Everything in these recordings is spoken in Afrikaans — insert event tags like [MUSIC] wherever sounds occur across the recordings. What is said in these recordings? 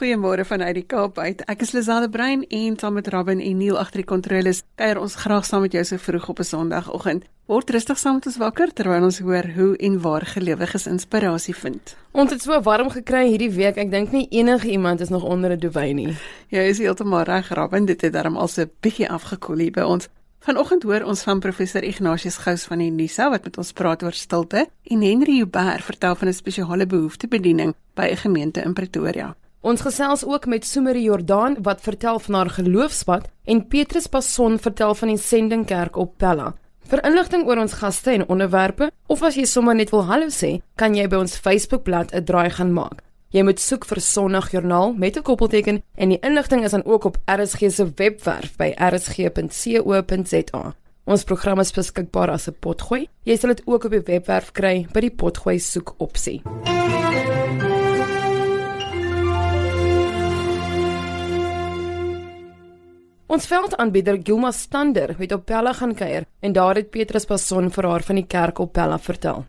Goeiemôre vanuit die Kaap uit. Ek is Lisade Brein en saam met Robin en Neil agter die kontroles kuier ons graag saam met jou so vroeg op 'n Sondagoggend. Word rustig saam met ons wakker terwyl ons hoor hoe en waar gelowiges inspirasie vind. Ons het so warm gekry hierdie week. Ek dink nie enige iemand is nog onder 'n duvet nie. Jy is heeltemal reg, Robin. Dit het darm al so 'n bietjie afgekoel hier by ons. Vanoggend hoor ons van professor Ignatius Gous van die Nisa wat met ons praat oor stilte en Henry Huber vertel van 'n spesiale behoeftebediening by 'n gemeente in Pretoria. Ons gesels ook met Sumerie Jordaan wat vertel van haar geloofspad en Petrus Passon vertel van die sendingkerk op Pella. Vir inligting oor ons gaste en onderwerpe of as jy sommer net wil hallo sê, kan jy by ons Facebookblad 'n draai gaan maak. Jy moet soek vir Sondagjoernaal met 'n koppelteken en die inligting is dan ook op RSG se webwerf by rsg.co.za. Ons program is beskikbaar as 'n potgooi. Jy sal dit ook op die webwerf kry by die potgooi soek opsie. Ons veldaanbieder Gilma Stander het op Pella gaan kuier en daar het Petrus Passon vir haar van die kerk op Pella vertel.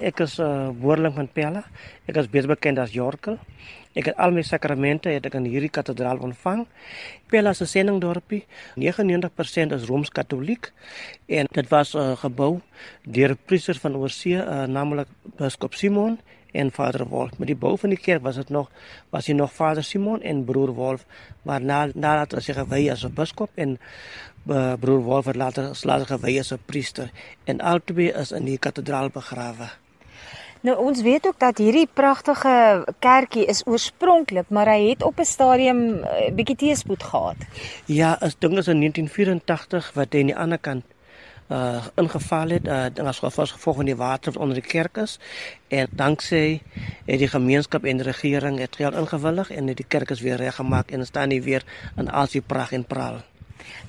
Ek is 'n uh, woordeling van Pella. Ek is beter bekend as Jorkel. Ek het al my sakramente het ek in hierdie kathedraal ontvang. Pella se sendingdorpie, 99% is Rooms-Katoliek en dit was uh, gebou deur priesters van oorsee, uh, naamlik biskop Simon en Vader Wolf. Met die bou van die kerk was dit nog was hy nog Vader Simon en broer Wolf, maar na nadat hy gewy as 'n biskop en uh, broer Wolf het later later gewy as 'n priester en albei is in die kathedraal begrawe. Nou ons weet ook dat hierdie pragtige kerkie is oorspronklik, maar hy het op 'n stadium 'n uh, bietjie teëspoed gehad. Ja, as ding is in 1984 wat hy aan die ander kant uh ingeval het uh as gevolg van die water wat onder die kerk is en danksy het die gemeenskap en die regering het geld ingewillig en het die kerk is weer reggemaak en staan nie weer in al sy pragt en praal.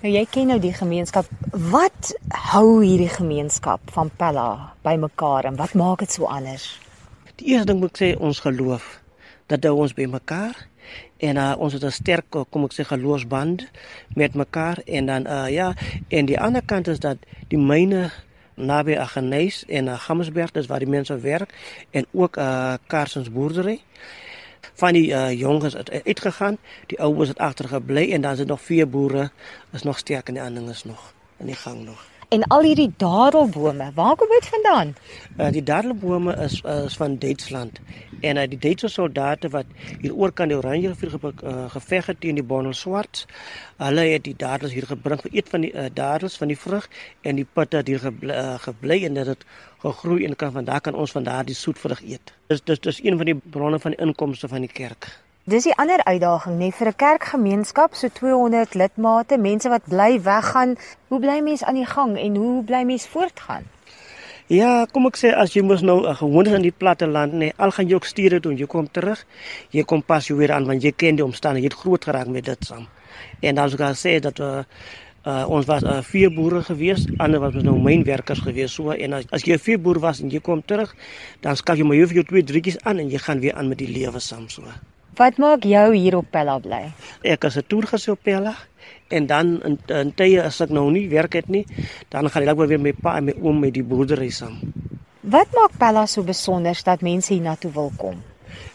Nou jy ken nou die gemeenskap. Wat hou hierdie gemeenskap van Pella bymekaar en wat maak dit so anders? Die eerste ding moet ek sê ons geloof dat hou ons bymekaar en uh, ons het 'n sterk kom ek sê geloofsband met mekaar. En dan uh, ja en die ander kant is dat die myne naby Agnes en uh, Gammersberg dis waar die mense werk en ook uh, Karsens boerdery. Van die uh, jonges het uitgegaan die oues het agtergebly en dan is nog vier boere is nog sterk en die ander is nog in die gang nog En al hierdie dadelbome, waar kom dit vandaan? Uh, die dadelbome is is van Duitsland. En uh, die Duitse soldate wat hier oor kan die Oranje rivier ge, uh, geveg het teen die Bonnel Swart, hulle het die dadels hier gebring vir eet van die uh, dadels van die vrug en die putte het hier gebly, uh, gebly en dit het gegroei en kan vandag kan ons van daardie soetvrug eet. Dis dis dis een van die bronne van inkomste van die kerk. Dis die ander uitdaging nê vir 'n kerkgemeenskap so 200 lidmate, mense wat bly weggaan. Hoe bly mense aan die gang en hoe bly mense voortgaan? Ja, kom ek sê as jy mos nou uh, gewoon is in die platte land nê, al gaan jy ook stuur toe jy kom terug. Jy kom pas jy weer aan want jy ken die omstandighede, jy het groot geraak met dit saam. En dan sou ek sê dat uh, uh, ons was uh, vier boere gewees, ander was nou mynwerkers gewees so en as, as jy vier boer was en jy kom terug, dan skaf jy maar jou twee drietjies aan en jy gaan weer aan met die lewe saam so. Wat maak jou hier op Pella bly? Ek is 'n toergasie op Pella en dan in, in tye as ek nou nie werk het nie, dan gaan ek weer met pa en met oom met die boerdery saam. Wat maak Pella so besonder dat mense hier na toe wil kom?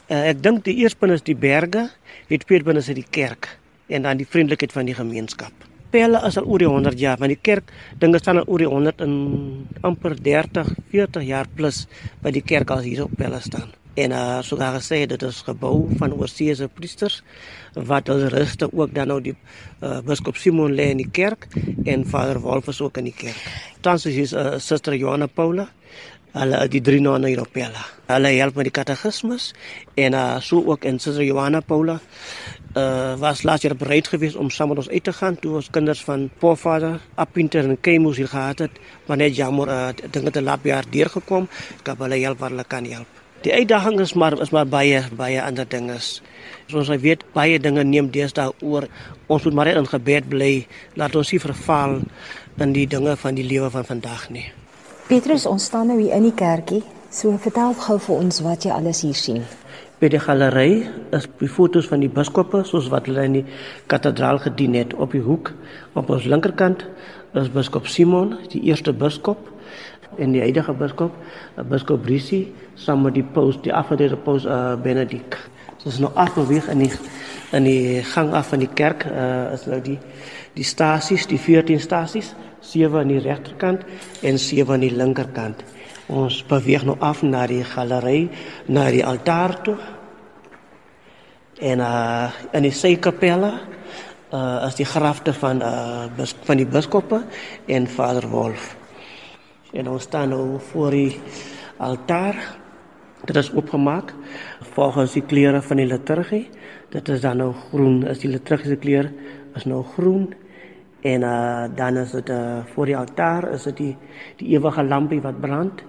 Uh, ek dink die eerste punt is die berge, die tweede punt is die kerk en dan die vriendelikheid van die gemeenskap. Pella is al oor die 100 jaar, maar die kerk dinge staan al oor die 100 en amper 30, 40 jaar plus by die kerk al hier op Pella staan. En uh, so daar gesê dit is gebou van oorseese priesters wat hulle ruste ook dan nou die uh, biskop Simon lê in die kerk en Vader Wolf is ook in die kerk. Tans is uh, Suster Johanna Paula. Hulle die drie nonne hier op Pella. Hulle help met die katekismes en uh, so ook en Suster Johanna Paula uh, was laas jaar bereid geweest om saam met ons uit te gaan toe ons kinders van Voorvader Appinter en Kemus hier gehad het, maar net jammer uh, dinge te laat jaar deurgekom. Ek het hulle help waar hulle kan help. Die uitdaging is maar is maar baie baie ander dinge. Soos jy weet, baie dinge neem deesdae oor. Ons moet maar net in gebed bly. Laat ons nie verval in die dinge van die lewe van vandag nie. Petrus, ons staan nou hier in die kerkie. So vertel gou vir ons wat jy alles hier sien. By die galery is die fotos van die biskoppe soos wat hulle in die kathedraal gedien het op die hoek op ons linkerkant is biskop Simon, die eerste biskop en die huidige biskop, biskop Brisi, saam met die paus, die afgetrede paus uh, Benedict. Dit is nou afbeweeg in die in die gang af van die kerk uh, is nou die die stasies, die 14 stasies, 7 aan die regterkant en 7 aan die linkerkant. Ons beweeg nou af na die galery, na die altaar toe. En uh in die sykapelle uh is die grafte van uh van die biskoppe en Vader Wolf. En ons staan nou voor die altaar. Dit is opgemaak volgens die kleure van die liturgie. Dit is dan nou groen, is die liturgiese kleur is nou groen. En uh dan is dit uh voor die altaar is dit die die ewige lampie wat brand.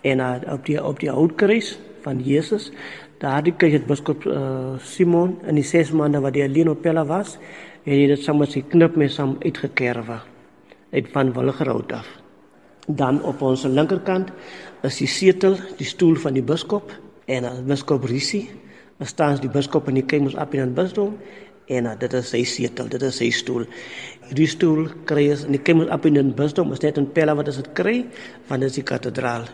En uh, op die op die houtkruis van Jesus daardie kyk het biskop uh, Simon in die 6 maande wat hy alleen op Pella was en hy het dit saam met sy knip mes saam uitgekerwe uit van Wilgerhout af dan op ons linkerkant is die setel die stoel van die biskop en uh, biskop Risi staan die biskop in die kemos op in 'n bisdom en uh, dit is sy setel, dit is sy stoel. Die stoel kry is in die Kemmel op in 'n bisdom, is net 'n pella wat as dit kry van die kathedraal.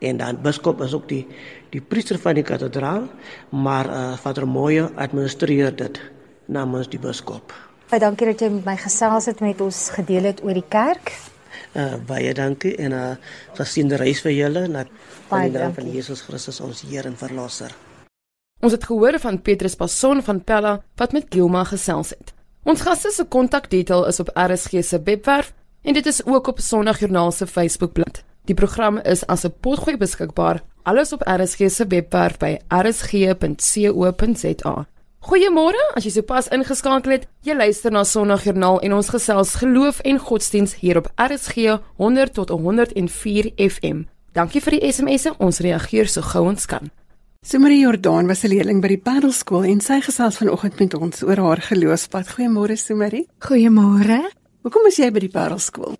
En dan biskop is ook die die priester van die kathedraal, maar uh, Vader Moyo administreer dit namens die biskop. Baie dankie dat jy met my gesels het met ons gedeel het oor die kerk. Uh, baie dankie en 'n uh, geseënde reis vir julle na die naam van Jesus Christus ons Heer en Verlosser. Ons het gehoor van Petrus Passon van Pella wat met Gilma gesels het. Ons gaste se kontakdetail is op RSG se webwerf en dit is ook op Sondagjoernaal se Facebookblad. Die program is as 'n potgooi beskikbaar alles op RSG se webwerf by rsg.co.za. Goeiemôre, as jy sopas ingeskakel het, jy luister na Sondagjoernaal en ons gesels geloof en godsdiens hier op RSG 100 tot 104 FM. Dankie vir die SMS'e, ons reageer so gou ons kan. Sumarie Jordaan was 'n leerling by die Parelskool en sy gesels vanoggend met ons oor haar geloofspad. Goeiemôre Sumarie. Goeiemôre. Hoekom is jy by die Parelskool?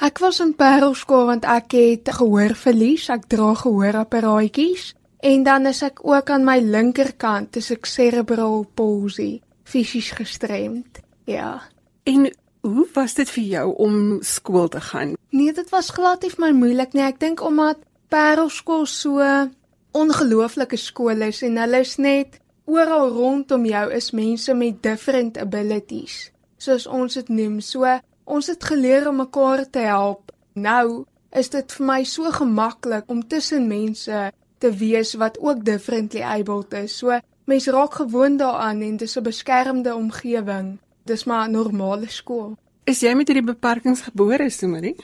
Ek was in Parelskool want ek het gehoorverlies. Ek dra gehoorapparaatjies en dan is ek ook aan my linkerkant is ek cerebral palsy, fisies gestremd. Ja. En hoe was dit vir jou om skool te gaan? Nee, dit was glad nie vir my moeilik nie. Ek dink omdat Parelskool so ongelooflike skole is en hulle is net oral rondom jou is mense met different abilities soos ons dit noem. So ons het geleer om mekaar te help. Nou is dit vir my so gemaklik om tussen mense te wees wat ook differently abled is. So mense raak gewoond daaraan en dit is 'n beskermde omgewing. Dis maar 'n normale skool. Is jy met hierdie beperkings gebore, Sumarie?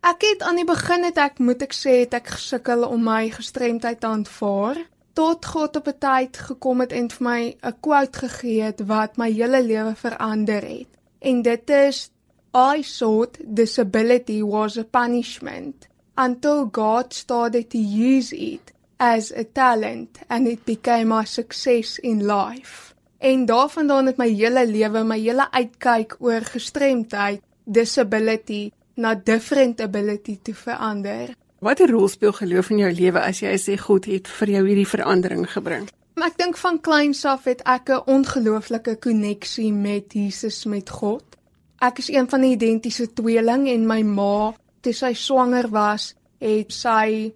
Ek het aan die begin het ek moet ek sê het ek gesukkel om my gestremdheid te aanvaar tot God op 'n tyd gekom het en vir my 'n quote gegee het wat my hele lewe verander het. En dit is I thought disability was a punishment until God started to use it as a talent and it became my success in life. En daarvandaan het my hele lewe, my hele uitkyk oor gestremdheid, disability na different ability te verander. Watter rol speel geloof in jou lewe as jy sê God het vir jou hierdie verandering gebring? Ek dink van kleins af het ek 'n ongelooflike koneksie met Jesus met God. Ek is een van die identiese tweeling en my ma, toe sy swanger was, het sy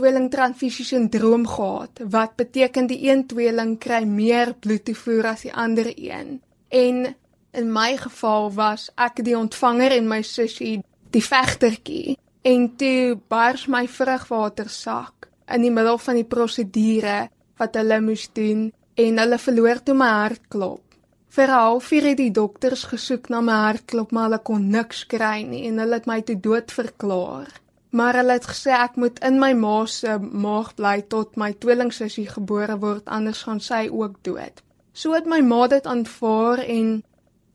tweelingtransfusie sindroom gehad wat beteken die een tweeling kry meer bloedtoevoer as die ander een. En in my geval was ek die ontvanger en my sussie die vegtertjie en toe bars my vrugwatersak in die middel van die prosedure wat hulle moes doen en hulle verloor toe my hartklop. Vir 'n halfuur het die dokters gesoek na my hartklop maar hulle kon niks kry nie en hulle het my te dood verklaar. Maar hulle het gesê ek moet in my ma se maag bly tot my tweelingsussie gebore word anders gaan sy ook dood. So het my ma dit aanvaar en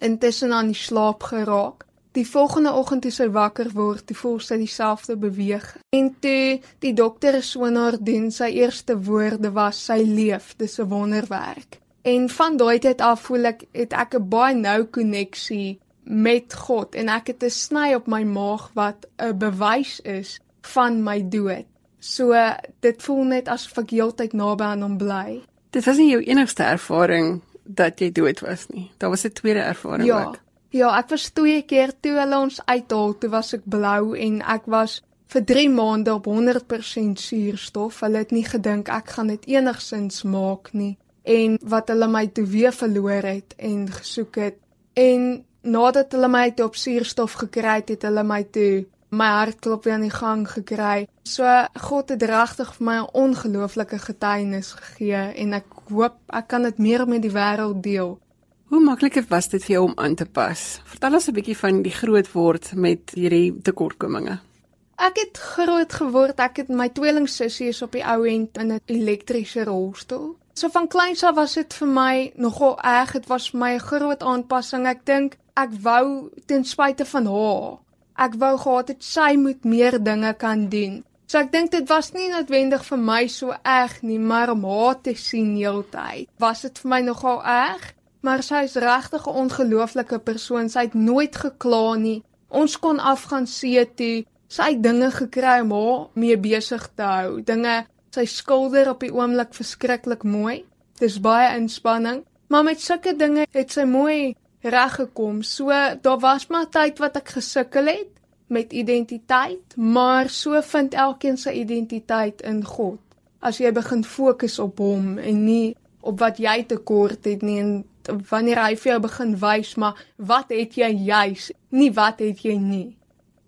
intussen aan die slaap geraak. Die volgende oggend toe sy wakker word, toe voel sy dieselfde beweeg. En toe die dokter so na haar doen, sy eerste woorde was sy leef, dis 'n wonderwerk. En van daai tyd af voel ek het ek 'n baie nou koneksie met God en ek het 'n sny op my maag wat 'n bewys is van my dood. So dit voel net asof ek heeltyd naby aan hom bly. Dit was nie jou enigste ervaring dat jy dood was nie. Daar was 'n tweede ervaring ja. ook. Ja, ek was twee keer toe hulle ons uithaal, toe was ek blou en ek was vir 3 maande op 100% suurstof. Hulle het nie gedink ek gaan dit enigsins maak nie. en wat hulle my toe weer verloor het en gesoek het. En nadat hulle my toe op suurstof gekry het, het hulle my toe my hartklop weer aan die gang gekry. So God het regtig vir my 'n ongelooflike getuienis gegee en ek hoop ek kan dit meer met die wêreld deel. Hoe maklik was dit vir jou om aan te pas? Vertel ons 'n bietjie van die groot word met hierdie tekortkominge. Ek het groot geword. Ek het my tweelingsussie is op die ou end in 'n elektriese rolstoel. So van kleins af was dit vir my nogal erg. Dit was my groot aanpassing. Ek dink ek wou ten spyte van haar Ek wou gehad het sy moet meer dinge kan doen. So ek dink dit was nie noodwendig vir my so erg nie, maar om haar te sien heeltyd, was dit vir my nogal erg. Maar sy is regtig 'n ongelooflike persoon. Sy het nooit gekla nie. Ons kon afgaan see toe. Sy het dinge gekry om haar mee besig te hou. Dinge sy skilder op die oomblik verskriklik mooi. Dis baie inspanning, maar met sulke dinge het sy mooi reggekom. So daar was maar tyd wat ek gesukkel het met identiteit, maar so vind elkeen sy identiteit in God. As jy begin fokus op hom en nie op wat jy tekort het nie en wanneer hy vir jou begin wys maar wat het jy juis, nie wat het jy nie.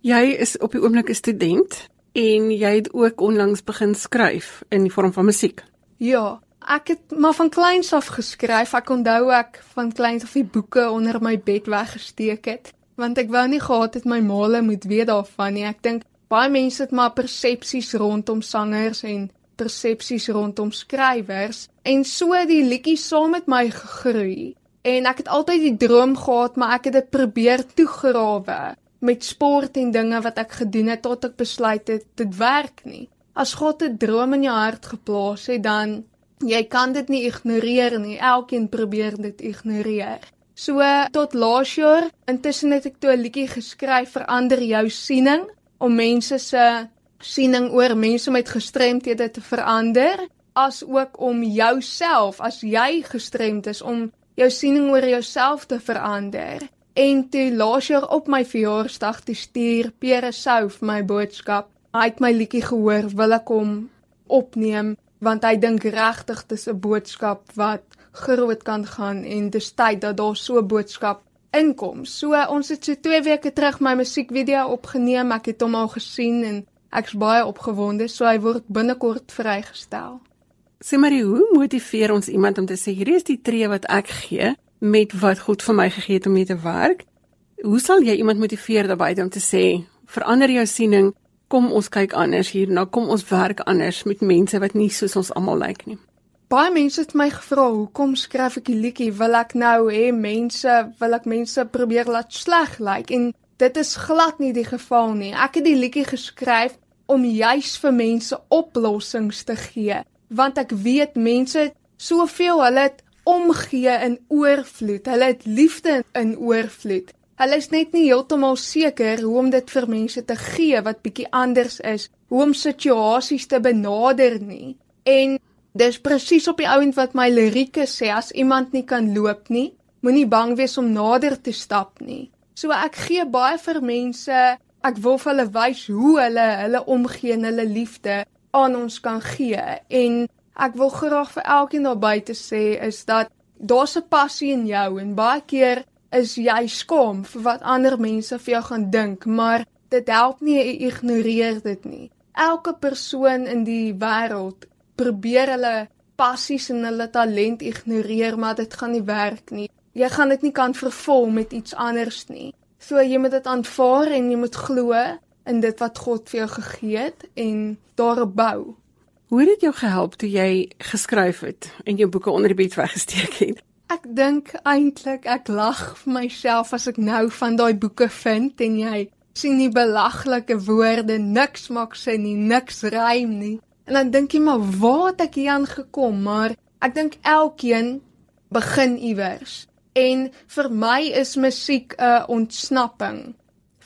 Jy is op die oomblik 'n student en jy het ook onlangs begin skryf in die vorm van musiek. Ja, Ek het maar van kleins af geskryf. Ek onthou ek van kleins af die boeke onder my bed weggesteek het, want ek wou nie gehad het my maale moet weet daarvan nie. Ek dink baie mense het maar persepsies rondom sangers en persepsies rondom skrywers en so die liedjie saam met my gegroei. En ek het altyd die droom gehad, maar ek het dit probeer toegrawe met sport en dinge wat ek gedoen het tot ek besluit het dit werk nie. As God 'n droom in jou hart geplaas het, dan Jy kan dit nie ignoreer nie. Elkeen probeer dit ignoreer. So tot laas jaar, intussen het ek toe 'n liedjie geskryf vir ander jou siening om mense se siening oor mense met gestremthede te verander, as ook om jouself as jy gestremd is om jou siening oor jouself te verander. En toe laas jaar op my verjaarsdag te stuur Pere Sou vir my boodskap. Hy het my liedjie gehoor, wil ek hom opneem want hy dink regtig dis 'n boodskap wat groot kan gaan en dis tyd dat daar so 'n boodskap inkom. So ons het so 2 weke terug my musiekvideo opgeneem. Ek het hom al gesien en ek's baie opgewonde. So hy word binnekort vrygestel. Sê maar hoe motiveer ons iemand om te sê hierdie is die tree wat ek gee met wat God vir my gegee het om mee te werk? Hoe sal jy iemand motiveer daarbey om te sê verander jou siening kom ons kyk anders hierna, kom ons werk anders met mense wat nie soos ons almal lyk nie. Baie mense het my gevra, "Hoekom skryf ek die liedjie? Wil ek nou hê mense, wil ek mense probeer laat sleg lyk?" En dit is glad nie die geval nie. Ek het die liedjie geskryf om juis vir mense oplossings te gee, want ek weet mense soveel hulle het omgee in oorvloed. Hulle het liefde in oorvloed. Hulle is net nie heeltemal seker hoe om dit vir mense te gee wat bietjie anders is, hoe om situasies te benader nie. En dis presies op die ouend wat my lirieke sê as iemand nie kan loop nie, moenie bang wees om nader te stap nie. So ek gee baie vir mense, ek wil vir hulle wys hoe hulle hulle omgee en hulle liefde aan ons kan gee en ek wil graag vir elkeen daar buite sê is dat daar's 'n passie in jou en baie keer is jy skaam vir wat ander mense vir jou gaan dink, maar dit help nie jy ignoreer dit nie. Elke persoon in die wêreld probeer hulle passies en hulle talent ignoreer, maar dit gaan nie werk nie. Jy gaan dit nie kan vervul met iets anders nie. So jy moet dit aanvaar en jy moet glo in dit wat God vir jou gegee het en daarop bou. Hoe het dit jou gehelp toe jy geskryf het en jou boeke onder die bed weggesteek het? Ek dink eintlik ek lag vir myself as ek nou van daai boeke vind en jy sien die belaglike woorde, niks maak sin nie, niks rym nie. En dan dink jy maar waar het ek hier aangekom? Maar ek dink elkeen begin iewers. En vir my is musiek 'n ontsnapping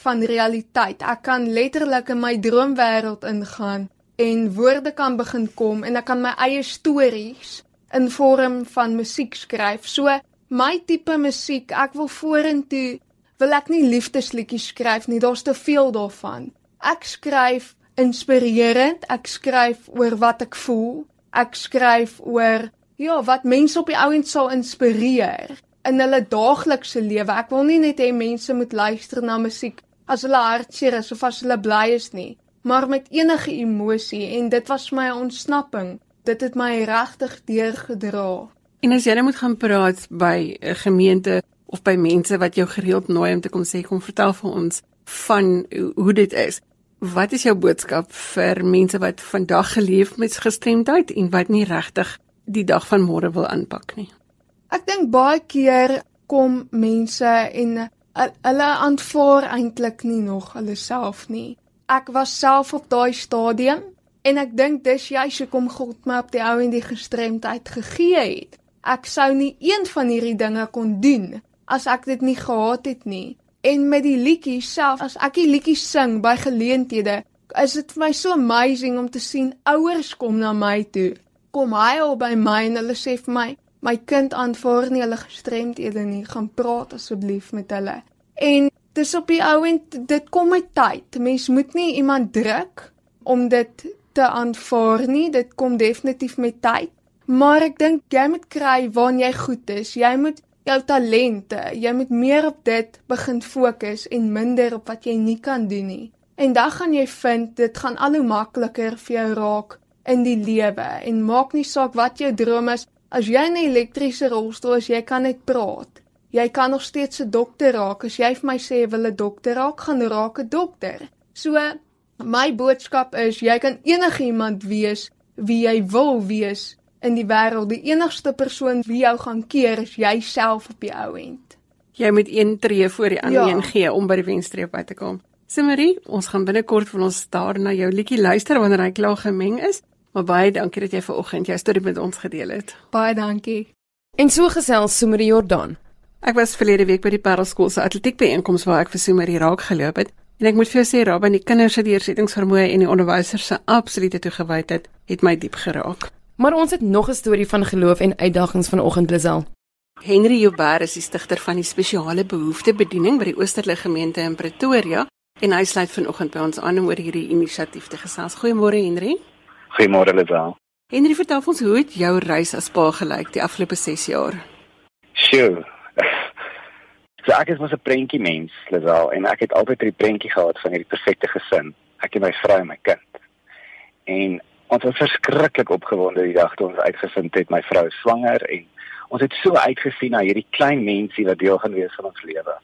van realiteit. Ek kan letterlik in my droomwêreld ingaan en woorde kan begin kom en ek kan my eie stories in vorm van musiek skryf. So my tipe musiek, ek wil vorentoe wil ek nie liefdesliedjies skryf nie, daar's te veel daarvan. Ek skryf inspirerend, ek skryf oor wat ek voel. Ek skryf oor ja, wat mense op die ouend sal inspireer in hulle daaglikse lewe. Ek wil nie net hê mense moet luister na musiek as hulle hartseer is of as hulle bly is nie, maar met enige emosie en dit was my ontsnapping. Dit het my regtig deurgedra. En as jy net moet gaan praat by 'n gemeente of by mense wat jou gereeld nooi om te kom sê kom vertel vir ons van hoe dit is. Wat is jou boodskap vir mense wat vandag geleef met gestremdheid en wat nie regtig die dag van môre wil aanpak nie? Ek dink baie keer kom mense en hulle aanvaar eintlik nie nog hulle self nie. Ek was self op daai stadium en ek dink dis juist hoekom God my op die ou en die gestremdheid gegee het. Ek sou nie een van hierdie dinge kon doen as ek dit nie gehad het nie. En met die liedjie self, as ek die liedjie sing by geleenthede, is dit vir my so amazing om te sien ouers kom na my toe. Kom hy al by my en hulle sê vir my, my kind aanvaar nie hulle gestremdhede nie, gaan praat asseblief met hulle. En dis op die ouend, dit kom met tyd. Mens moet nie iemand druk om dit te aanvaar nie. Dit kom definitief met tyd. Maar ek dink jy moet kry waar jy goed is. Jy moet jou talente, jy moet meer op dit begin fokus en minder op wat jy nie kan doen nie. En dan gaan jy vind dit gaan al hoe makliker vir jou raak in die lewe en maak nie saak wat jou droom is As jy 'n elektriese rolstoel is, jy kan net praat. Jy kan nog steeds 'n dokter raak. As jy vir my sê jy wil 'n dokter raak, gaan raak 'n dokter. So my boodskap is jy kan enigiemand wees wie jy wil wees in die wêreld. Die enigste persoon wie jou gaan keer is jouself op die ou end. Jy moet een tree voor die ander ja. een gee om by die wenstreep uit te kom. Simarie, ons gaan binnekort van ons daar na jou liedjie luister wanneer hy klaar gemeng is. Maar baie dankie dat jy vanoggend jou storie met ons gedeel het. Baie dankie. En so gesels Sumerie Jordan. Ek was verlede week by die Parelskool se atletiekbyeenkoms waar ek vir Sumerie raak geloop het. En ek moet vir jou sê, Rabbi, die kinders se deursettingsvermoë en die onderwysers se absolute toegewydheid het my diep geraak. Maar ons het nog 'n storie van geloof en uitdagings vanoggend Lisel. Henry Joubert is die stigter van die spesiale behoefte bediening by die Oosterlige gemeente in Pretoria en hy sluit vanoggend by ons aan om oor hierdie inisiatief te gesels. Goeiemôre Henry. Goeiemôre Lisel. Henry, vertel ons hoe het jou reis as pa gelyk die afgelope 6 jaar? Sjoe. So ek is mos 'n prentjie mens, Lisel, en ek het altyd 'n prentjie gehad van hierdie perfekte gesin. Ek en my vrou en my kind. En ons was verskriklik opgewonde die dag toe ons uitgevind het my vrou is swanger en ons het so uitgesien na hierdie klein mensie wat deel gaan wees van ons lewe.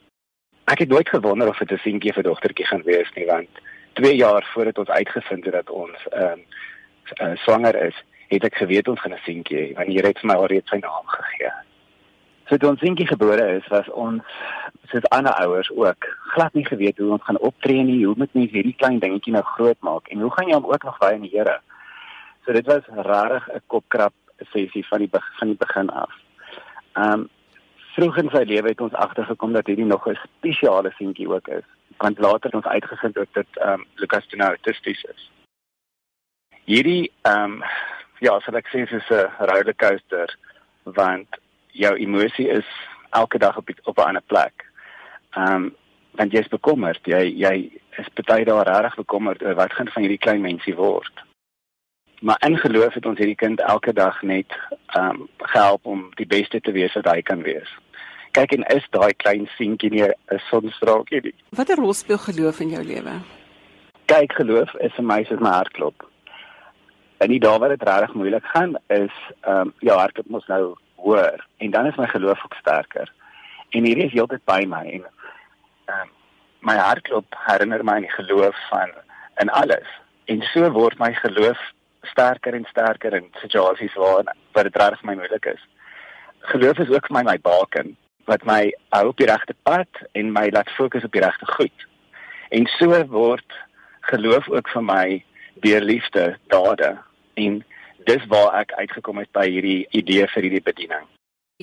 Ek het nooit gewonder of dit 'n seentjie of 'n dogtertjie gaan wees nie, want 2 jaar voordat ons uitgevind het dat ons ehm um, uh, swanger is, het ek geweet ons gaan 'n seentjie hê, want hier het vir my alreeds sy naam gegee. So toe ons seentjie gebore is, was ons soos ander ouers ook glad nie geweet hoe ons gaan optree nie, hoe moet mens hierdie klein dingetjie nou groot maak en hoe gaan jy hom ook nog by in die Here. So dit was rarig 'n kopkrap sessie van die van die begin af. Ehm um, vroeg in sy lewe het ons agtergekom dat hierdie nog 'n spesiale seentjie ook is. Want later het ons uitgevind dat dit ehm um, Lucas Tuna autisties is hierdie ehm um, ja, sal ek sê is 'n rollercoaster want jou emosie is elke dag op op 'n ander plek. Ehm um, want jy is bekommerd, jy jy is baie daar regtig bekommerd oor wat gaan van hierdie klein mensie word. Maar in geloof het ons hierdie kind elke dag net ehm um, gehelp om die beste te wees wat hy kan wees. Kyk en is daai klein seentjie nie 'n sonstraaltjie? Watter rol speel geloof in jou lewe? Kyk, geloof is vir my soos my hartklop in die dae wat dit regtig moeilik gaan is ehm um, ek het mos nou hoor en dan is my geloof ook sterker. En hier is heeltyd by my en um, my hartklop herinner my aan die geloof van in alles. En so word my geloof sterker en sterker in situasies waar wat dit regtig my moeilik is. Geloof is ook vir my my baken wat my hou op die regte pad en my laat fokus op die regte goed. En so word geloof ook vir my deur liefde dade en dis waar ek uitgekom het by hierdie idee vir hierdie bediening.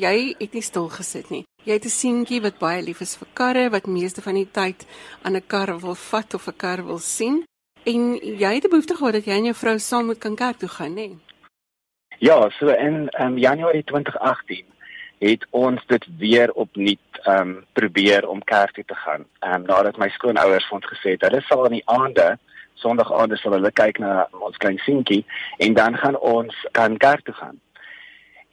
Jy het nie stil gesit nie. Jy het 'n seentjie wat baie lief is vir karre, wat meeste van die tyd aan 'n kar wil vat of 'n kar wil sien. En jy het 'n behoefte gehad dat jy en jou vrou saam moet kan kerk toe gaan, nê? Ja, so in um, Januarie 2018 het ons dit weer opnuut ehm um, probeer om kerk toe te gaan. Ehm um, nadat my skoonouers vir ons gesê het hulle sal in die aande Sondag aand sal hulle kyk na ons klein seentjie en dan gaan ons kan kerk toe gaan.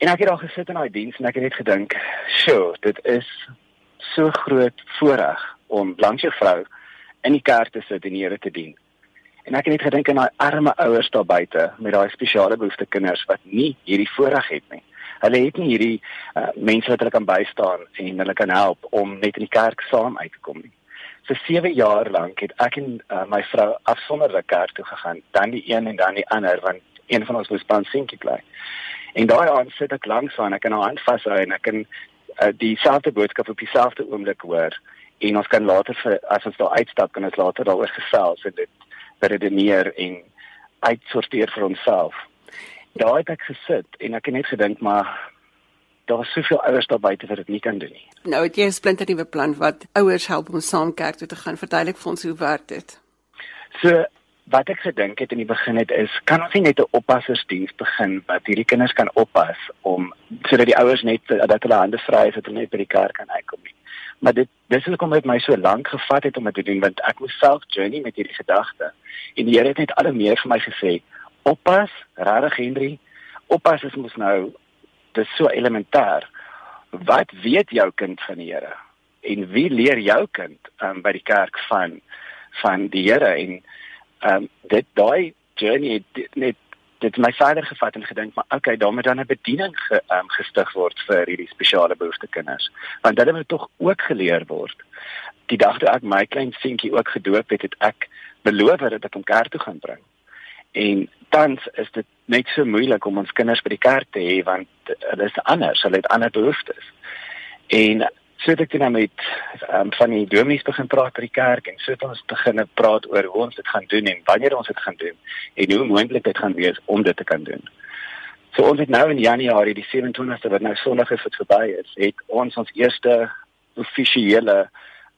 En ek het daar gesit in daai diens en ek het net gedink, "Sjoe, dit is so groot voorreg om langs jou vrou in die kerk te sit en die Here te dien." En ek het net gedink aan daai arme ouers daar buite met daai spesiale behoefte kinders wat nie hierdie voorreg het nie. Hulle het nie hierdie uh, mense wat hulle kan bystaan en hulle kan help om net in die kerk saam uit te kom nie. Vir 7 jaar lank het ek en uh, my vrou afsonderlik kerk toe gegaan, dan die een en dan die ander want een van ons moes by Sinkie bly. En daai aand sit ek langs aan, ek kan haar hand vashou en ek kan uh, dieselfde boodskap op dieselfde oomblik hoor en ons kan later vir, as ons daar uitstap kan ons later daaroor gesels en dit redeneer en uitsorteer vir onsself. Daar het ek gesit en ek het net gedink maar daar's soveel ouers daar buite wat dit nie kan doen nie. Nou het jy 'n splinter nuwe plan wat ouers help om saam kerk toe te gaan. Verduidelik vir ons hoe werk dit? So wat ek gedink het in die begin het is kan ons nie net 'n oppassersdiens begin wat hierdie kinders kan oppas om sodat die ouers net dat hulle hande vry is dat hulle net by die kerk kan uitkom nie. Maar dit dis hoekom dit my so lank gevat het om dit te doen want ek moes self journey met hierdie gedagte. En die Here het net al meer vir my gesê. Oppas, regtig Henry, oppas is mos nou dis so elementêr. Wat weet jou kind van die Here? En wie leer jou kind um, by die kerk van van die Here en ehm um, dit daai journey het net dit my vader gevat en gedink maar okay daar moet dan 'n bediening ge, um, gestig word vir hierdie spesiale behoefte kinders want hulle moet tog ook geleer word die dag toe ek my klein seentjie ook gedoop het het ek beloof dat ek hom kerk toe gaan bring en tans is dit net so moeilik om ons kinders by die kerk te hê want hulle is anders hulle het ander behoeftes en so het ek dan nou met um, van die dominees begin praat by die kerk en so het ons begin praat oor hoe ons dit gaan doen en wanneer ons dit gaan doen en hoe moontlik dit gaan wees om dit te kan doen. So ons het nou in Januarie die 27ste wat nou Sondag is wat verby is, het ons ons eerste offisiële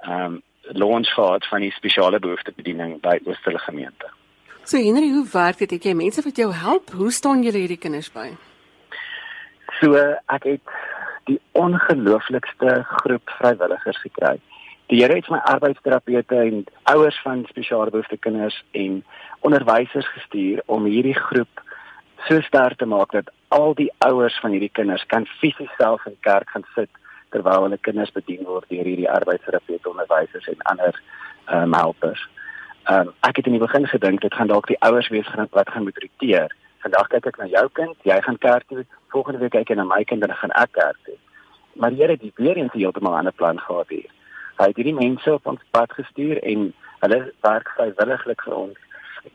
ehm um, launch gehad van die spesiale behoeftebediening by Oosterle gemeente. So Henry, hoe werk dit? Het jy mense wat jou help? Hoe staan julle hierdie kinders by? So ek het die ongelooflikste groep vrywilligers gekry. Die Here het my arbeidsterapeute en ouers van spesiale behoefte kinders en onderwysers gestuur om hierdie groep so sterk te maak dat al die ouers van hierdie kinders kan fisies self in kerk gaan sit terwyl hulle kinders bedien word deur hierdie arbeidsterapeute, onderwysers en ander ehm um, helpers. Ehm um, ek het in die begin gedink dit gaan dalk die ouers wees wat gaan moet roteer vandag kyk ek na jou kind, jy gaan kerk toe, volgende week kyk ek na my kind en dan gaan ek kerk toe. Maar die Here het weer eens heeltemal 'n ander plan gehad hier. Hy het hierdie mense op ons pad gestuur en hulle werk vrywilliglik vir ons.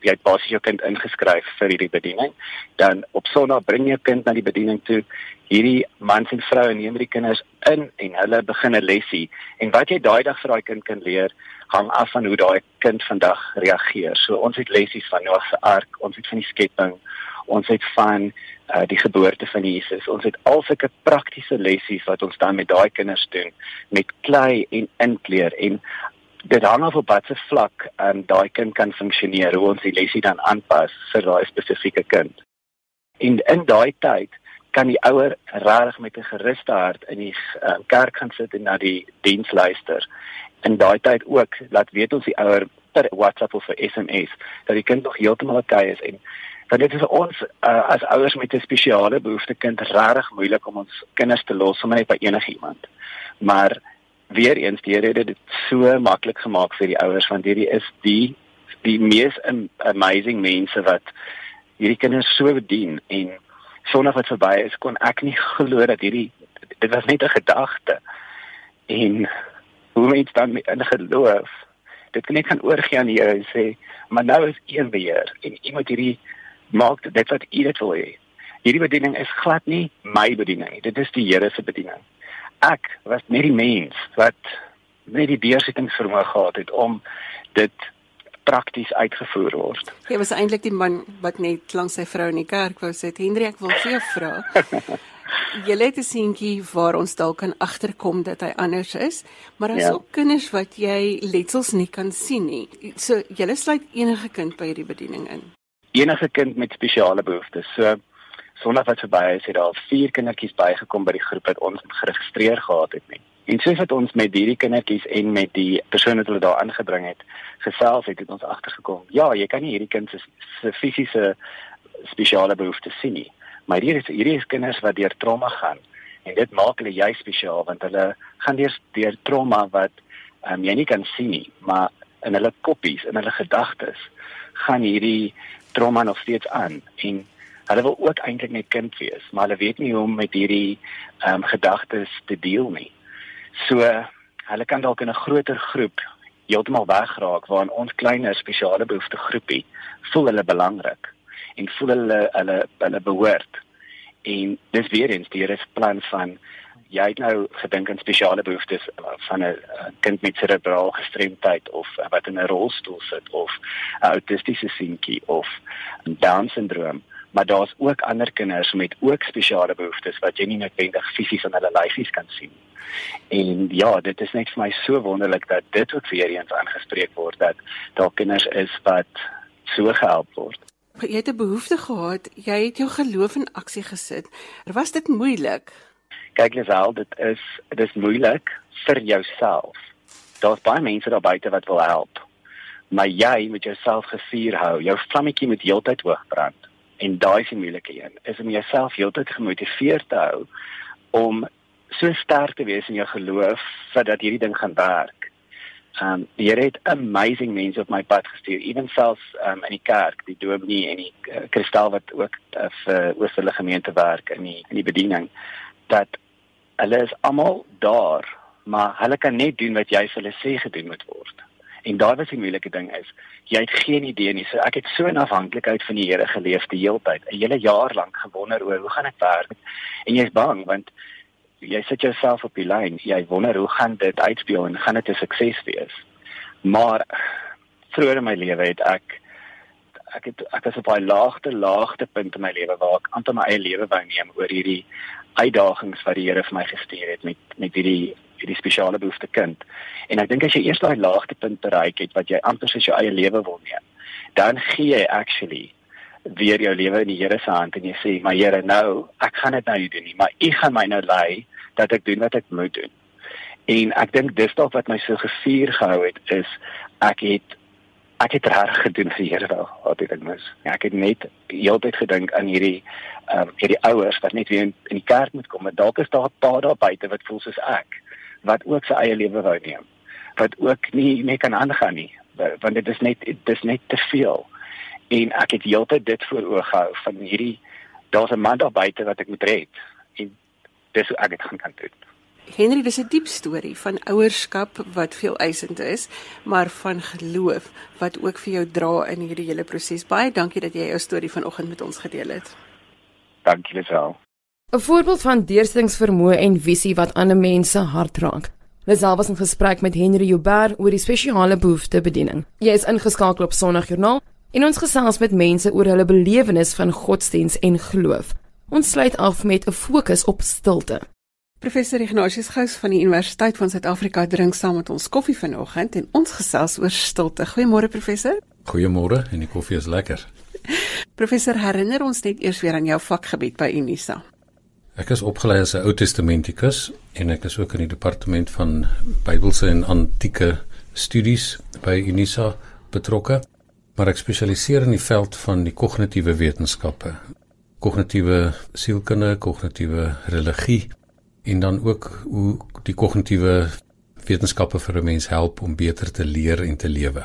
Jy het basies jou kind ingeskryf vir hierdie bediening. Dan op Sondag bring jy jou kind na die bediening toe. Hierdie mans en vroue neem die kinders in en hulle begin 'n lesie. En wat jy daai dag vir daai kind kan leer, hang af van hoe daai kind vandag reageer. So ons het lessies van Noag se ark, ons het van die skepping, ons het van uh, die geboorte van Jesus. Ons het al sulke praktiese lessies wat ons dan met daai kinders doen met klei en inkleer en dit hang af op watter vlak um, daai kind kan funksioneer hoe ons die lessie dan aanpas vir daai spesifieke kind. En in daai tyd kan die ouer regtig met 'n geruste hart in die um, kerk gaan sit en na die diens luister. In daai tyd ook laat weet ons die ouer per WhatsApp of vir SMS dat die kind nog heeltemal oukei is en want dit is ons uh, as ouers met 'n spesiale behoefte kind regtig moeilik om ons kinders te los sommer net by enigiemand. Maar weer eens die Here het dit so maklik gemaak vir die ouers want hierdie is die die mees amazing mense wat hierdie kinders so bedien en sonder wat verby is kon ek nie glo dat hierdie dit was net 'n gedagte en hoe mens dan in geloof dit kan net gaan oorgie aan die Here en sê maar nou is een beheer en iemand hierdie maak dit wat u dit wil hê. Hierdie bediening is glad nie my bediening. Dit is die Here se bediening. Ek was net die mens wat net die deursettingsvermoë gehad het om dit prakties uitgevoer word. Jy was eintlik die man wat net langs sy vrou in die kerk wou sit. Hendrik, ek wil vir jou vra. [LAUGHS] Jy het 'n seentjie waar ons dalk kan agterkom dat hy anders is, maar daar's ja. ook kinders wat jy letsels nie kan sien nie. So jy sluit enige kind by hierdie bediening in enige kind met spesiale behoeftes. So sonder wat verby is, het daar vier kindertjies bygekom by die groep wat ons geregistreer gehad het nie. En soos wat ons met hierdie kindertjies en met die persone wat hulle daar aangebring het, gesels het, het ons agtergekom. Ja, jy kan nie hierdie kind se fisiese spesiale behoeftes sien nie, Maar hier is hierdie is kinders wat deur trauma gaan en dit maak hulle juis spesiaal want hulle gaan deur deur trauma wat um, jy nie kan sien nie, maar in hulle koppies, in hulle gedagtes gaan hierdie trauma nog steeds aan en hulle wil ook eintlik net kind wees, maar hulle weet nie hoe om met hierdie ehm um, gedagtes te deel nie. So hulle kan dalk in 'n groter groep heeltemal wegraak waarin ons kleiner spesiale behoefte groepie voel hulle belangrik en voel hulle hulle hulle behoort. En dis weer eens die Here se plan van jy het nou gedink aan spesiale behoeftes van 'n kind met cerebrale gestremdheid of wat in 'n rolstoel sit of 'n autistiese seentjie of 'n down syndroom maar daar's ook ander kinders met ook spesiale behoeftes wat jy nie noodwendig fisies aan hulle lyfies kan sien. En ja, dit is net vir my so wonderlik dat dit ook weer eens aangespreek word dat daar kinders is wat so gehelp word. Jy het 'n behoefte gehad, jy het jou geloof in aksie gesit. Was dit moeilik? kyk Lisel, dit is dit is moeilik vir jouself. Daar's baie mense daar buite wat wil help. Maar jy moet jouself gesuur hou. Jou vlammetjie moet heeltyd hoog brand. En daai is die moeilike een. Is om jouself heeltyd gemotiveerd te hou om so sterk te wees in jou geloof sodat hierdie ding gaan werk. Um die Here het amazing mense op my pad gestuur, ewen selfs um in die kerk, die dominee en die uh, kristal wat ook uh, vir oorsellige gemeente werk in die in die bediening dat hulle is almal daar, maar hulle kan net doen wat jy vir hulle sê gedoen moet word. En daar was die moeilike ding is, jy het geen idee nie. So ek het so 'n afhanklikheid van die Here geleef die hele tyd, 'n hele jaar lank gewonder oor hoe gaan ek werk? En jy's bang want jy sit jouself op die lyn. Jy wonder hoe gaan dit uitspeel en gaan dit 'n sukses wees? Maar vroeër in my lewe het ek ek het ek was op 'n laagte laagte punt in my lewe waar ek aan my eie lewe wou neem oor hierdie uitdagings wat die Here vir my gestuur het met met hierdie hierdie spesiale behoefte kind. En ek dink as jy eers daai laagtepunt bereik het wat jy amper soos jou eie lewe wil neem, dan gee jy actually weer jou lewe in die Here se hand en jy sê, "Maar Here, nou, ek gaan dit nou doen nie, maar U gaan my nou lei dat ek doen wat ek moet doen." En ek dink dis dalk wat my so gevier gehou het is ek het ek het reg gedoen vir die Here wel, wat ek mis. Ja, ek het net heeltyd gedink aan hierdie ehm um, hierdie ouers wat net weer in, in die kerk moet kom, maar dalk is daar 'n paar daar buite wat voel soos ek, wat ook sy eie lewe wou neem, wat ook nie meer kan aangaan nie, want dit is net dit is net te veel. En ek het heeltyd dit voor oë gehou van hierdie daar's 'n man daar buite wat ek moet red. En dis hoe ek dit gaan kan doen. Henry, dis 'n diep storie van ouerskap wat veel eisend is, maar van geloof wat ook vir jou dra in hierdie hele proses. Baie dankie dat jy jou storie vanoggend met ons gedeel het. Dankie Lisel. 'n Voorbeeld van deursettingsvermoë en visie wat ander mense hart raak. Lisel was in gesprek met Henry Joubert oor die spesiale behoefte bediening. Jy is ingeskakel op Sondagjoernaal en ons gesels met mense oor hulle belewenis van godsdiens en geloof. Ons sluit af met 'n fokus op stilte. Professor Ignatius Gous van die Universiteit van Suid-Afrika drink saam met ons koffie vanoggend en ons gesels oor stilte. Goeiemôre professor. Goeiemôre en die koffie is lekker. professor, herinner ons net eers weer aan jou vakgebied by Unisa. Ek is opgelei as 'n Ou Testamentikus en ek is ook in die departement van Bybelse en antieke studies by Unisa betrokke, maar ek spesialiseer in die veld van die kognitiewe wetenskappe, kognitiewe sielkunde, kognitiewe religie en dan ook hoe die kognitiewe wetenskappe vir 'n mens help om beter te leer en te lewe.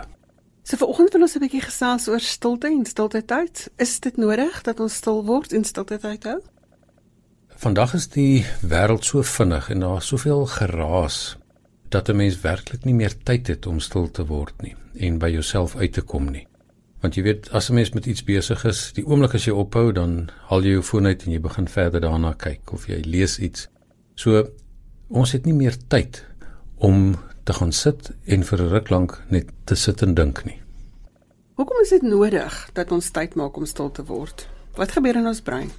So vanoggend wil ons 'n bietjie gesels oor stilte en stilte tyd. Is dit nodig dat ons stil word en stilte tyd hou? Vandag is die wêreld so vinnig en daar is soveel geraas dat 'n mens werklik nie meer tyd het om stil te word nie en by jouself uit te kom nie. Want jy weet, as 'n mens met iets besig is, die oomblik as jy ophou, dan haal jy jou foon uit en jy begin verder daarna kyk of jy lees iets So ons het nie meer tyd om te gaan sit en vir 'n ruk lank net te sit en dink nie. Hoekom is dit nodig dat ons tyd maak om stil te word? Wat gebeur in ons brein?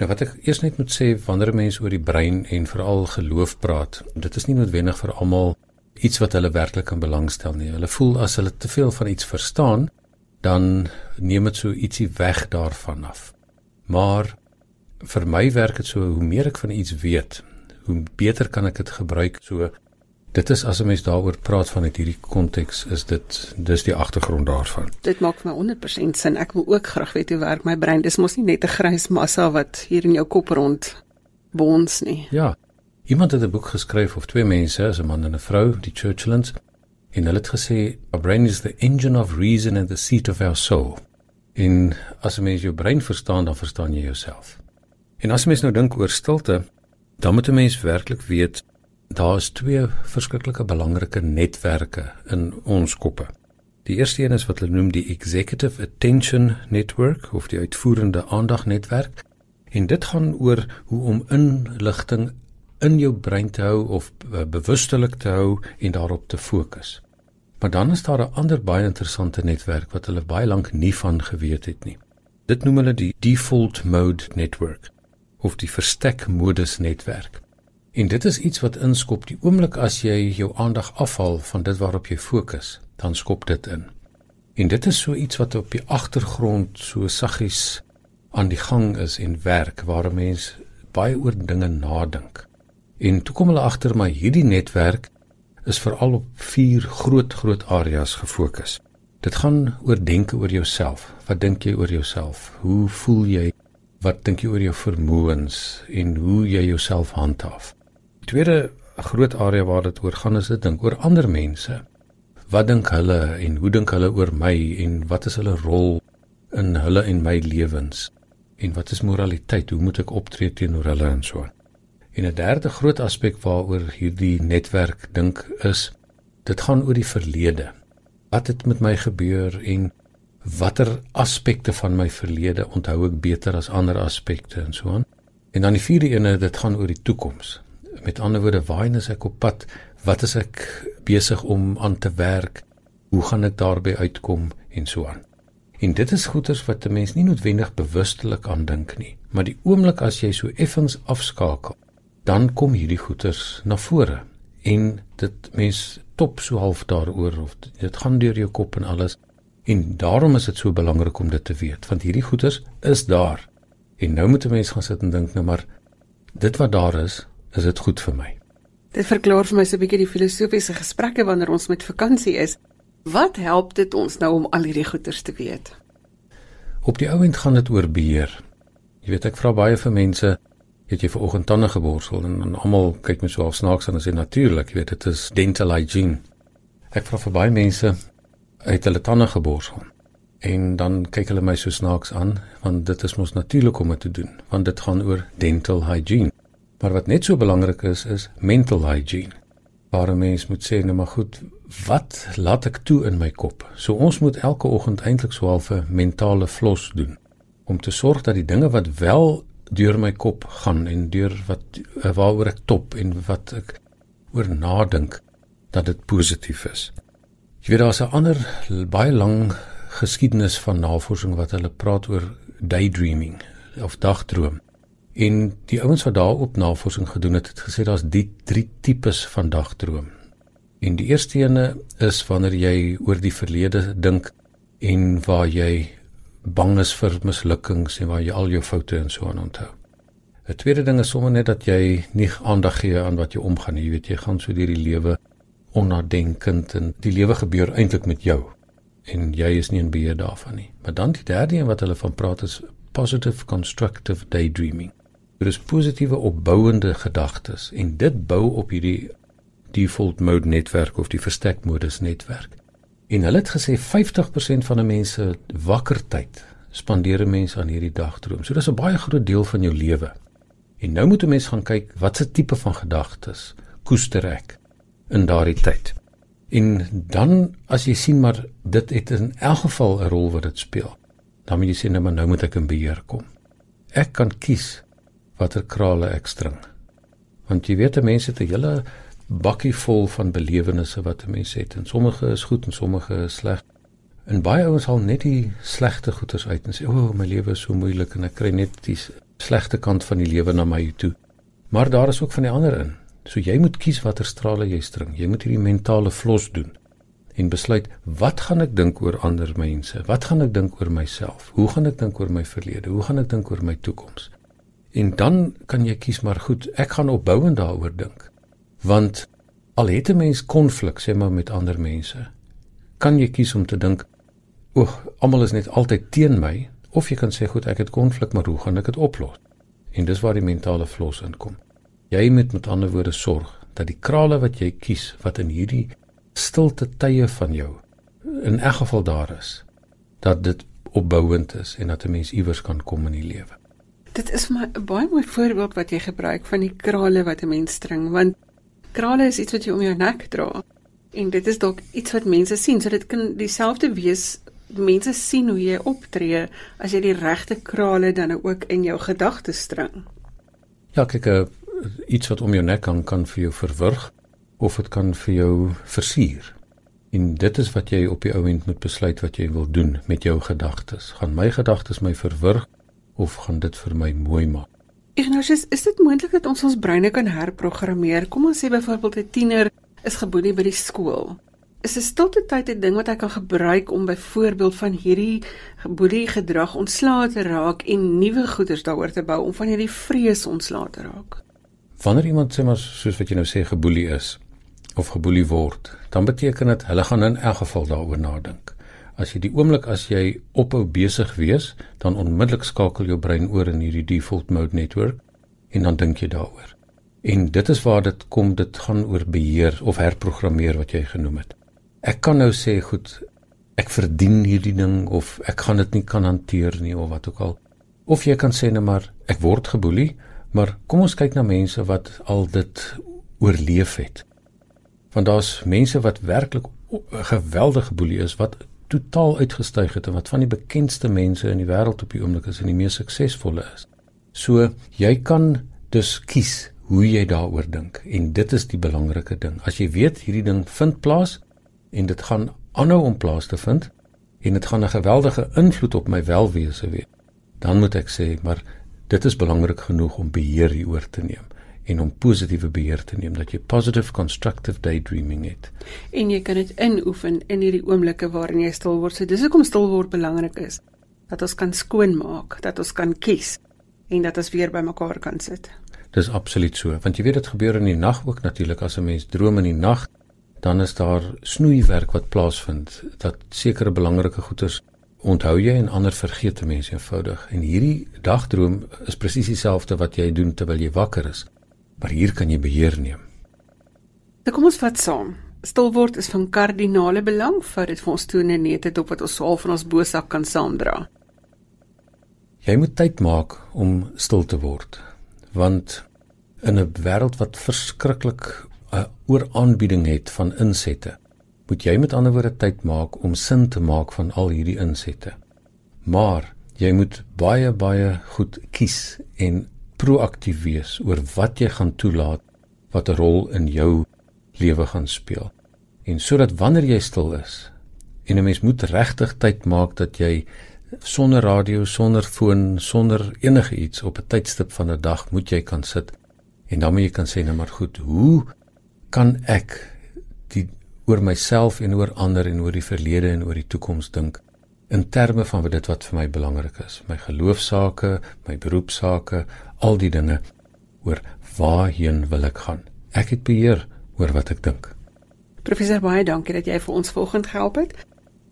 Nou wat ek eers net moet sê wanneer mense oor die brein en veral geloof praat, dit is nie noodwendig vir almal iets wat hulle werklik in belangstel nie. Hulle voel as hulle te veel van iets verstaan, dan neem dit so ietsie weg daarvan af. Maar vir my werk dit so hoe meer ek van iets weet, hoe beter kan ek dit gebruik. So Dit is as 'n mens daaroor praat van uit hierdie konteks is dit dis die agtergrond daarvan. Dit maak vir my 100% sin. Ek wil ook graag weet hoe werk my brein. Dis mos nie net 'n grys massa wat hier in jou kop rond bons nie. Ja. Iemand het 'n boek geskryf of twee mense, 'n man en 'n vrou, die Churchlands, en hulle het gesê, "Our brain is the engine of reason and the seat of our soul." En as jy mens jou brein verstaan, dan verstaan jy jouself. En as jy mens nou dink oor stilte, dan moet 'n mens werklik weet daar is twee verskriklike belangrike netwerke in ons koppe. Die eerste een is wat hulle noem die executive attention network of die uitvoerende aandagnetwerk. En dit gaan oor hoe om inligting in jou brein te hou of uh, bewustelik te hou en daarop te fokus. Maar dan is daar 'n ander baie interessante netwerk wat hulle baie lank nie van geweet het nie. Dit noem hulle die default mode network of die verstek modus netwerk. En dit is iets wat inskop die oomblik as jy jou aandag afhaal van dit waarop jy fokus, dan skop dit in. En dit is so iets wat op die agtergrond so saggies aan die gang is en werk waar 'n mens baie oor dinge nadink. En toe kom hulle agter maar hierdie netwerk is veral op vier groot groot areas gefokus. Dit gaan oor denke oor jouself. Wat dink jy oor jouself? Hoe voel jy? Wat dink jy oor jou vermoëns en hoe jy jouself handhaaf? Tweede groot area waar dit oor gaan is dit dink oor ander mense. Wat dink hulle en hoe dink hulle oor my en wat is hulle rol in hulle en my lewens? En wat is moraliteit? Hoe moet ek optree teenoor hulle en so aan? En 'n derde groot aspek waaroor hierdie netwerk dink is dit gaan oor die verlede. Wat het met my gebeur en watter aspekte van my verlede onthou ek beter as ander aspekte en so aan. En dan die vierde ene, dit gaan oor die toekoms. Met ander woorde, waarheen is ek op pad? Wat is ek besig om aan te werk? Hoe gaan ek daarby uitkom en so aan? En dit is goeters wat 'n mens nie noodwendig bewustelik aan dink nie, maar die oomblik as jy so effens afskakel dan kom hierdie goeters na vore en dit mens top so half daaroor of dit gaan deur jou kop en alles en daarom is dit so belangrik om dit te weet want hierdie goeters is daar en nou moet 'n mens gaan sit en dink nou maar dit wat daar is is dit goed vir my dit verklaar vir my so 'n bietjie die filosofiese gesprekke wanneer ons met vakansie is wat help dit ons nou om al hierdie goeters te weet op die ouend gaan dit oor beheer jy weet ek vra baie vir mense het jy ver oggend tande geborsel en, en almal kyk met so half snaaks aan en sê natuurlik, jy weet dit is dental hygiene. Ek vra vir baie mense uit hulle tande geborsel. En dan kyk hulle my so snaaks aan want dit is mos natuurlik om dit te doen want dit gaan oor dental hygiene. Maar wat net so belangrik is is mental hygiene. Waar 'n mens moet sê nou maar goed, wat laat ek toe in my kop? So ons moet elke oggend eintlik so half 'n mentale flos doen om te sorg dat die dinge wat wel deur my kop gaan en deur wat eh, waaroor ek top en wat ek oor nadink dat dit positief is. Jy weet daar's 'n ander baie lang geskiedenis van navorsing wat hulle praat oor daydreaming of dagdroom. En die ouens wat daarop navorsing gedoen het, het gesê daar's die drie tipes van dagdroom. En die eerste ene is wanneer jy oor die verlede dink en waar jy bang is vir mislukkings en waar jy al jou foute en so aan onthou. 'n Tweede ding is sommer net dat jy nie aandag gee aan wat jy omgaan nie. Jy weet jy gaan so deur die lewe onnadenkend en die lewe gebeur eintlik met jou en jy is nie in beheer daarvan nie. Maar dan die derde een wat hulle van praat is positive constructive daydreaming. Dit is positiewe opbouende gedagtes en dit bou op hierdie default mode netwerk of die verstek modus netwerk. En hulle het gesê 50% van die mense wakker tyd spandeer mense aan hierdie dagdroom. So dis 'n baie groot deel van jou lewe. En nou moet 'n mens gaan kyk watse tipe van gedagtes koester ek in daardie tyd. En dan as jy sien maar dit het in elk geval 'n rol wat dit speel. Dan moet jy sê nou maar nou moet ek in beheer kom. Ek kan kies watter krale ek string. Want jy weet mense het 'n hele bakkie vol van belewennisse wat 'n mens het en sommige is goed en sommige is sleg. En baie ouens haal net die slegte goeders uit en sê o, oh, my lewe is so moeilik en ek kry net die slegte kant van die lewe na my toe. Maar daar is ook van die ander in. So jy moet kies watter strale jy string. Jy moet hierdie mentale flos doen en besluit wat gaan ek dink oor ander mense? Wat gaan ek dink oor myself? Hoe gaan ek dink oor my verlede? Hoe gaan ek dink oor my toekoms? En dan kan jy kies maar goed, ek gaan opbouend daaroor dink want al het 'n mens konflik sê maar met ander mense, kan jy kies om te dink, "O, almal is net altyd teen my," of jy kan sê, "Goed, ek het konflik, maar hoe gaan ek dit oplos?" En dis waar die mentale flos inkom. Jy moet met ander woorde sorg dat die krale wat jy kies wat in hierdie stilte tye van jou in elk geval daar is, dat dit opbouend is en dat 'n mens iewers kan kom in die lewe. Dit is my 'n baie mooi voorbeeld wat jy gebruik van die krale wat 'n mens string want krale is iets wat jy om jou nek dra en dit is dalk iets wat mense sien so dit kan dieselfde wees mense sien hoe jy optree as jy die regte krale dan ook in jou gedagtes string. Ja, kyk, uh, iets wat om jou nek kan kan vir jou verwrig of dit kan vir jou versier. En dit is wat jy op die ouend moet besluit wat jy wil doen met jou gedagtes. Gaan my gedagtes my verwrig of gaan dit vir my mooi maak? Ignatius, is dit moontlik dat ons ons breine kan herprogrammeer? Kom ons sê byvoorbeeld 'n tiener is geboelie by die skool is 'n stilte tyd 'n ding wat hy kan gebruik om byvoorbeeld van hierdie boelie gedrag ontslae te raak en nuwe goeders daaroor te bou om van hierdie vrees ontslae te raak. Wanneer iemand sê maar soos wat jy nou sê geboelie is of geboelie word, dan beteken dit hulle gaan in elk geval daaroor nadink. As jy die oomblik as jy ophou besig wees, dan onmiddellik skakel jou brein oor in hierdie default mode network en dan dink jy daaroor. En dit is waar dit kom, dit gaan oor beheer of herprogrammeer wat jy genoem het. Ek kan nou sê goed, ek verdien hierdie ding of ek gaan dit nie kan hanteer nie of wat ook al. Of jy kan sê net maar ek word geboelie, maar kom ons kyk na mense wat al dit oorleef het. Want daar's mense wat werklik geweldig geboelie is wat totaal uitgestyg het en wat van die bekendste mense in die wêreld op die oomblik is en die mees suksesvolle is. So jy kan dus kies hoe jy daaroor dink en dit is die belangrike ding. As jy weet hierdie ding vind plaas, en dit gaan aanhou om plaas te vind en dit gaan 'n geweldige invloed op my welwese hê. Dan moet ek sê, maar dit is belangrik genoeg om beheer hieroor te neem en om positiewe beheer te neem dat jy positive constructive daydreaming het. En jy kan dit inoefen in hierdie oomblikke waarin jy stil word. So dis hoekom stil word belangrik is. Dat ons kan skoonmaak, dat ons kan kies en dat ons weer by mekaar kan sit. Dis absoluut so, want jy weet dit gebeur in die nag ook natuurlik as 'n mens droom in die nag dan is daar snoeiwerk wat plaasvind dat sekere belangrike goeders onthou jy en ander vergeet mense eenvoudig en hierdie dagdroom is presies dieselfde wat jy doen terwyl jy wakker is maar hier kan jy beheer neem. Dan kom ons vat saam. Stil word is van kardinale belang vir dit vir ons toe net net op wat ons swaal van ons bosak kan saamdra. Jy moet tyd maak om stil te word want in 'n wêreld wat verskriklik 'n ooraanbieding het van insette, moet jy met ander woorde tyd maak om sin te maak van al hierdie insette. Maar jy moet baie baie goed kies en proaktief wees oor wat jy gaan toelaat wat 'n rol in jou lewe gaan speel. En sodat wanneer jy stil is en 'n mens moet regtig tyd maak dat jy sonder radio, sonder foon, sonder enige iets op 'n tydstip van 'n dag moet jy kan sit en dan moet jy kan sê nou maar goed, hoe kan ek die oor myself en oor ander en oor die verlede en oor die toekoms dink in terme van wat dit wat vir my belangrik is my geloofsaake my beroepsaake al die dinge oor waarheen wil ek gaan. Ek het beheer oor wat ek dink. Professor baie dankie dat jy vir ons vanoggend gehelp het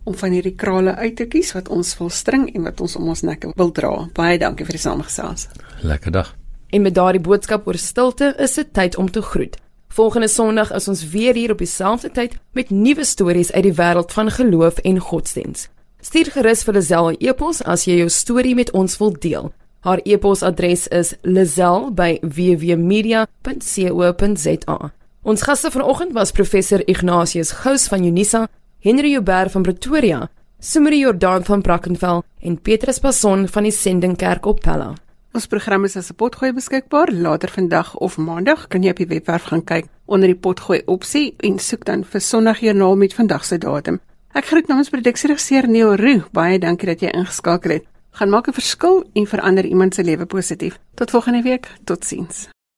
om van hierdie krale uit te kies wat ons wil string en wat ons om ons nekke wil dra. Baie dankie vir die samegesels lekker dag. En met daardie boodskap oor stilte is dit tyd om te groet. Volgende Sondag is ons weer hier op dieselfde tyd met nuwe stories uit die wêreld van geloof en godsdiens. Stuur gerus vir Lazel 'n e-pos as jy jou storie met ons wil deel. Haar e-posadres is lazel@wwmedia.co.za. Ons gaste vanoggend was professor Ignatius Gous van Unisa, Henry Uber van Pretoria, Sumri Jordan van Brackenfell en Petrus Passon van die Sendingkerk op Pella. Ons program is as 'n potgooi beskikbaar later vandag of maandag. Kan jy op die webwerf gaan kyk onder die potgooi opsie en soek dan vir Sondagjoernaal met vandag se datum. Ek groet namens produksieregisseur Neo Roo. Baie dankie dat jy ingeskakel het. Gaan maak 'n verskil en verander iemand se lewe positief. Tot volgende week. Totsiens.